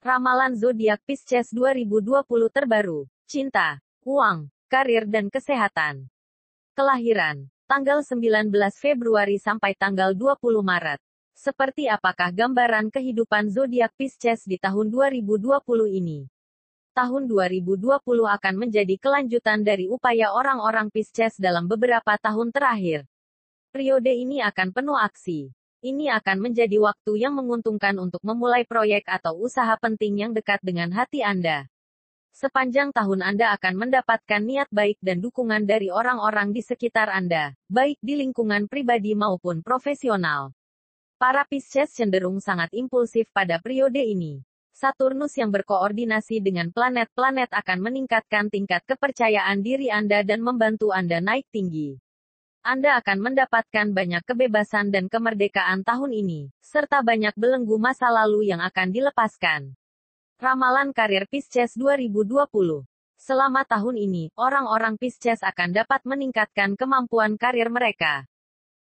Ramalan zodiak Pisces 2020 terbaru. Cinta, uang, karir dan kesehatan. Kelahiran, tanggal 19 Februari sampai tanggal 20 Maret. Seperti apakah gambaran kehidupan zodiak Pisces di tahun 2020 ini? Tahun 2020 akan menjadi kelanjutan dari upaya orang-orang Pisces dalam beberapa tahun terakhir. Periode ini akan penuh aksi, ini akan menjadi waktu yang menguntungkan untuk memulai proyek atau usaha penting yang dekat dengan hati Anda. Sepanjang tahun Anda akan mendapatkan niat baik dan dukungan dari orang-orang di sekitar Anda, baik di lingkungan pribadi maupun profesional. Para Pisces cenderung sangat impulsif pada periode ini. Saturnus yang berkoordinasi dengan planet-planet akan meningkatkan tingkat kepercayaan diri Anda dan membantu Anda naik tinggi. Anda akan mendapatkan banyak kebebasan dan kemerdekaan tahun ini, serta banyak belenggu masa lalu yang akan dilepaskan. Ramalan karir Pisces 2020 Selama tahun ini, orang-orang Pisces akan dapat meningkatkan kemampuan karir mereka.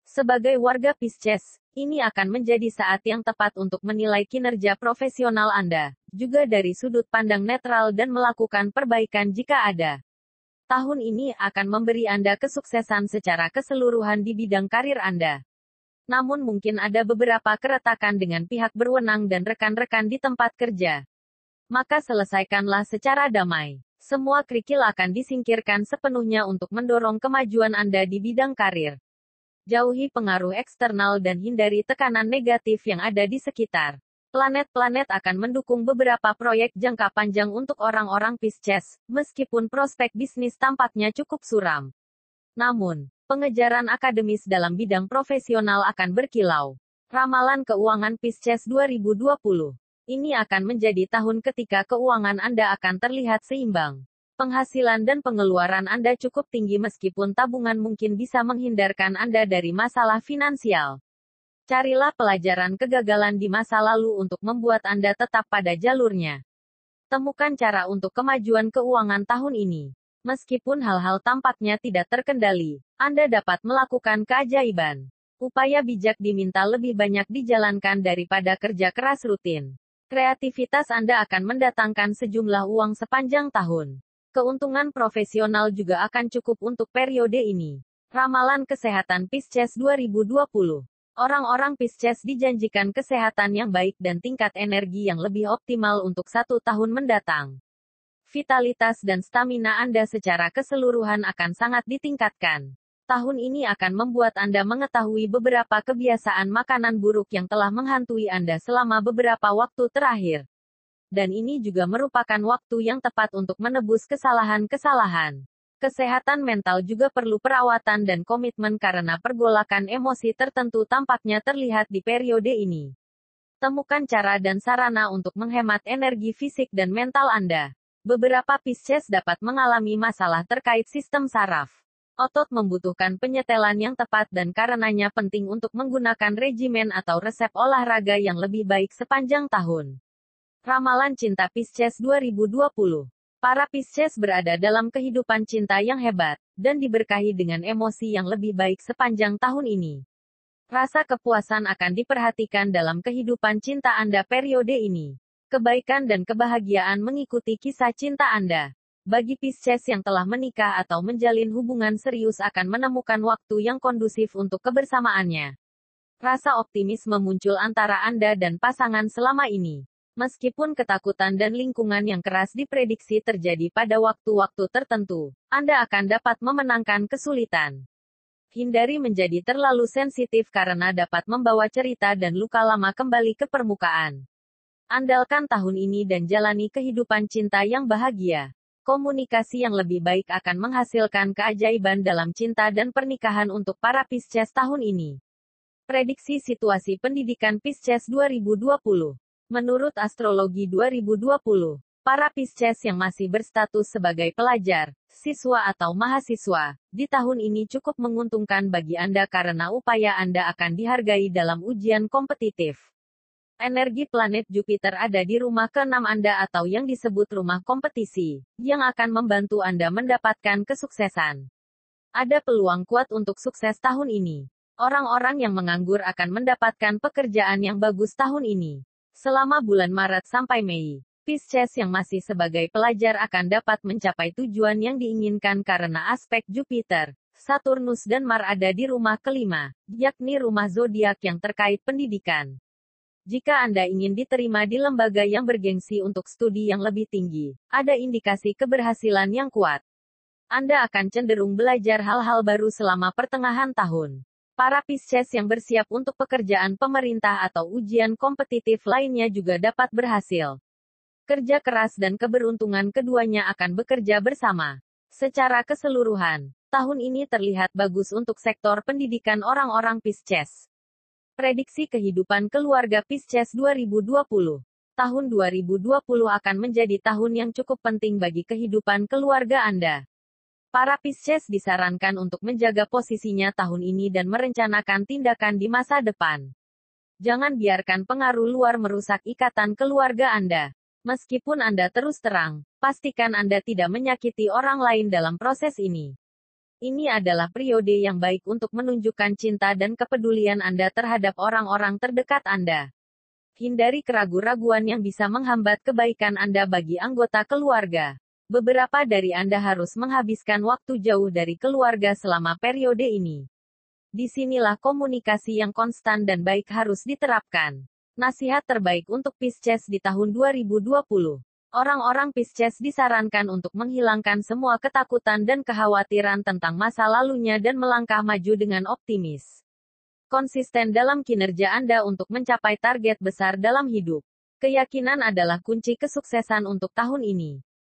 Sebagai warga Pisces, ini akan menjadi saat yang tepat untuk menilai kinerja profesional Anda, juga dari sudut pandang netral dan melakukan perbaikan jika ada. Tahun ini akan memberi Anda kesuksesan secara keseluruhan di bidang karir Anda. Namun mungkin ada beberapa keretakan dengan pihak berwenang dan rekan-rekan di tempat kerja. Maka selesaikanlah secara damai. Semua kerikil akan disingkirkan sepenuhnya untuk mendorong kemajuan Anda di bidang karir. Jauhi pengaruh eksternal dan hindari tekanan negatif yang ada di sekitar. Planet-planet akan mendukung beberapa proyek jangka panjang untuk orang-orang Pisces, meskipun prospek bisnis tampaknya cukup suram. Namun, pengejaran akademis dalam bidang profesional akan berkilau. Ramalan Keuangan Pisces 2020 ini akan menjadi tahun ketika keuangan Anda akan terlihat seimbang. Penghasilan dan pengeluaran Anda cukup tinggi meskipun tabungan mungkin bisa menghindarkan Anda dari masalah finansial. Carilah pelajaran kegagalan di masa lalu untuk membuat Anda tetap pada jalurnya. Temukan cara untuk kemajuan keuangan tahun ini. Meskipun hal-hal tampaknya tidak terkendali, Anda dapat melakukan keajaiban. Upaya bijak diminta lebih banyak dijalankan daripada kerja keras rutin. Kreativitas Anda akan mendatangkan sejumlah uang sepanjang tahun. Keuntungan profesional juga akan cukup untuk periode ini. Ramalan Kesehatan Pisces 2020 Orang-orang Pisces dijanjikan kesehatan yang baik dan tingkat energi yang lebih optimal untuk satu tahun mendatang. Vitalitas dan stamina Anda secara keseluruhan akan sangat ditingkatkan. Tahun ini akan membuat Anda mengetahui beberapa kebiasaan makanan buruk yang telah menghantui Anda selama beberapa waktu terakhir. Dan ini juga merupakan waktu yang tepat untuk menebus kesalahan-kesalahan. Kesehatan mental juga perlu perawatan dan komitmen karena pergolakan emosi tertentu tampaknya terlihat di periode ini. Temukan cara dan sarana untuk menghemat energi fisik dan mental Anda. Beberapa Pisces dapat mengalami masalah terkait sistem saraf. Otot membutuhkan penyetelan yang tepat dan karenanya penting untuk menggunakan regimen atau resep olahraga yang lebih baik sepanjang tahun. Ramalan Cinta Pisces 2020 Para Pisces berada dalam kehidupan cinta yang hebat, dan diberkahi dengan emosi yang lebih baik sepanjang tahun ini. Rasa kepuasan akan diperhatikan dalam kehidupan cinta Anda periode ini. Kebaikan dan kebahagiaan mengikuti kisah cinta Anda. Bagi Pisces yang telah menikah atau menjalin hubungan serius akan menemukan waktu yang kondusif untuk kebersamaannya. Rasa optimisme muncul antara Anda dan pasangan selama ini. Meskipun ketakutan dan lingkungan yang keras diprediksi terjadi pada waktu-waktu tertentu, Anda akan dapat memenangkan kesulitan. Hindari menjadi terlalu sensitif karena dapat membawa cerita dan luka lama kembali ke permukaan. Andalkan tahun ini dan jalani kehidupan cinta yang bahagia. Komunikasi yang lebih baik akan menghasilkan keajaiban dalam cinta dan pernikahan untuk para Pisces tahun ini. Prediksi situasi pendidikan Pisces 2020 Menurut Astrologi 2020, para Pisces yang masih berstatus sebagai pelajar, siswa atau mahasiswa, di tahun ini cukup menguntungkan bagi Anda karena upaya Anda akan dihargai dalam ujian kompetitif. Energi planet Jupiter ada di rumah ke-6 Anda atau yang disebut rumah kompetisi, yang akan membantu Anda mendapatkan kesuksesan. Ada peluang kuat untuk sukses tahun ini. Orang-orang yang menganggur akan mendapatkan pekerjaan yang bagus tahun ini. Selama bulan Maret sampai Mei, Pisces yang masih sebagai pelajar akan dapat mencapai tujuan yang diinginkan karena aspek Jupiter, Saturnus dan Mar ada di rumah kelima, yakni rumah zodiak yang terkait pendidikan. Jika Anda ingin diterima di lembaga yang bergengsi untuk studi yang lebih tinggi, ada indikasi keberhasilan yang kuat. Anda akan cenderung belajar hal-hal baru selama pertengahan tahun. Para Pisces yang bersiap untuk pekerjaan pemerintah atau ujian kompetitif lainnya juga dapat berhasil. Kerja keras dan keberuntungan keduanya akan bekerja bersama. Secara keseluruhan, tahun ini terlihat bagus untuk sektor pendidikan orang-orang Pisces. Prediksi kehidupan keluarga Pisces 2020 Tahun 2020 akan menjadi tahun yang cukup penting bagi kehidupan keluarga Anda. Para Pisces disarankan untuk menjaga posisinya tahun ini dan merencanakan tindakan di masa depan. Jangan biarkan pengaruh luar merusak ikatan keluarga Anda. Meskipun Anda terus terang, pastikan Anda tidak menyakiti orang lain dalam proses ini. Ini adalah periode yang baik untuk menunjukkan cinta dan kepedulian Anda terhadap orang-orang terdekat Anda. Hindari keraguan-raguan yang bisa menghambat kebaikan Anda bagi anggota keluarga. Beberapa dari Anda harus menghabiskan waktu jauh dari keluarga selama periode ini. Di sinilah komunikasi yang konstan dan baik harus diterapkan. Nasihat terbaik untuk Pisces di tahun 2020. Orang-orang Pisces disarankan untuk menghilangkan semua ketakutan dan kekhawatiran tentang masa lalunya dan melangkah maju dengan optimis. Konsisten dalam kinerja Anda untuk mencapai target besar dalam hidup. Keyakinan adalah kunci kesuksesan untuk tahun ini.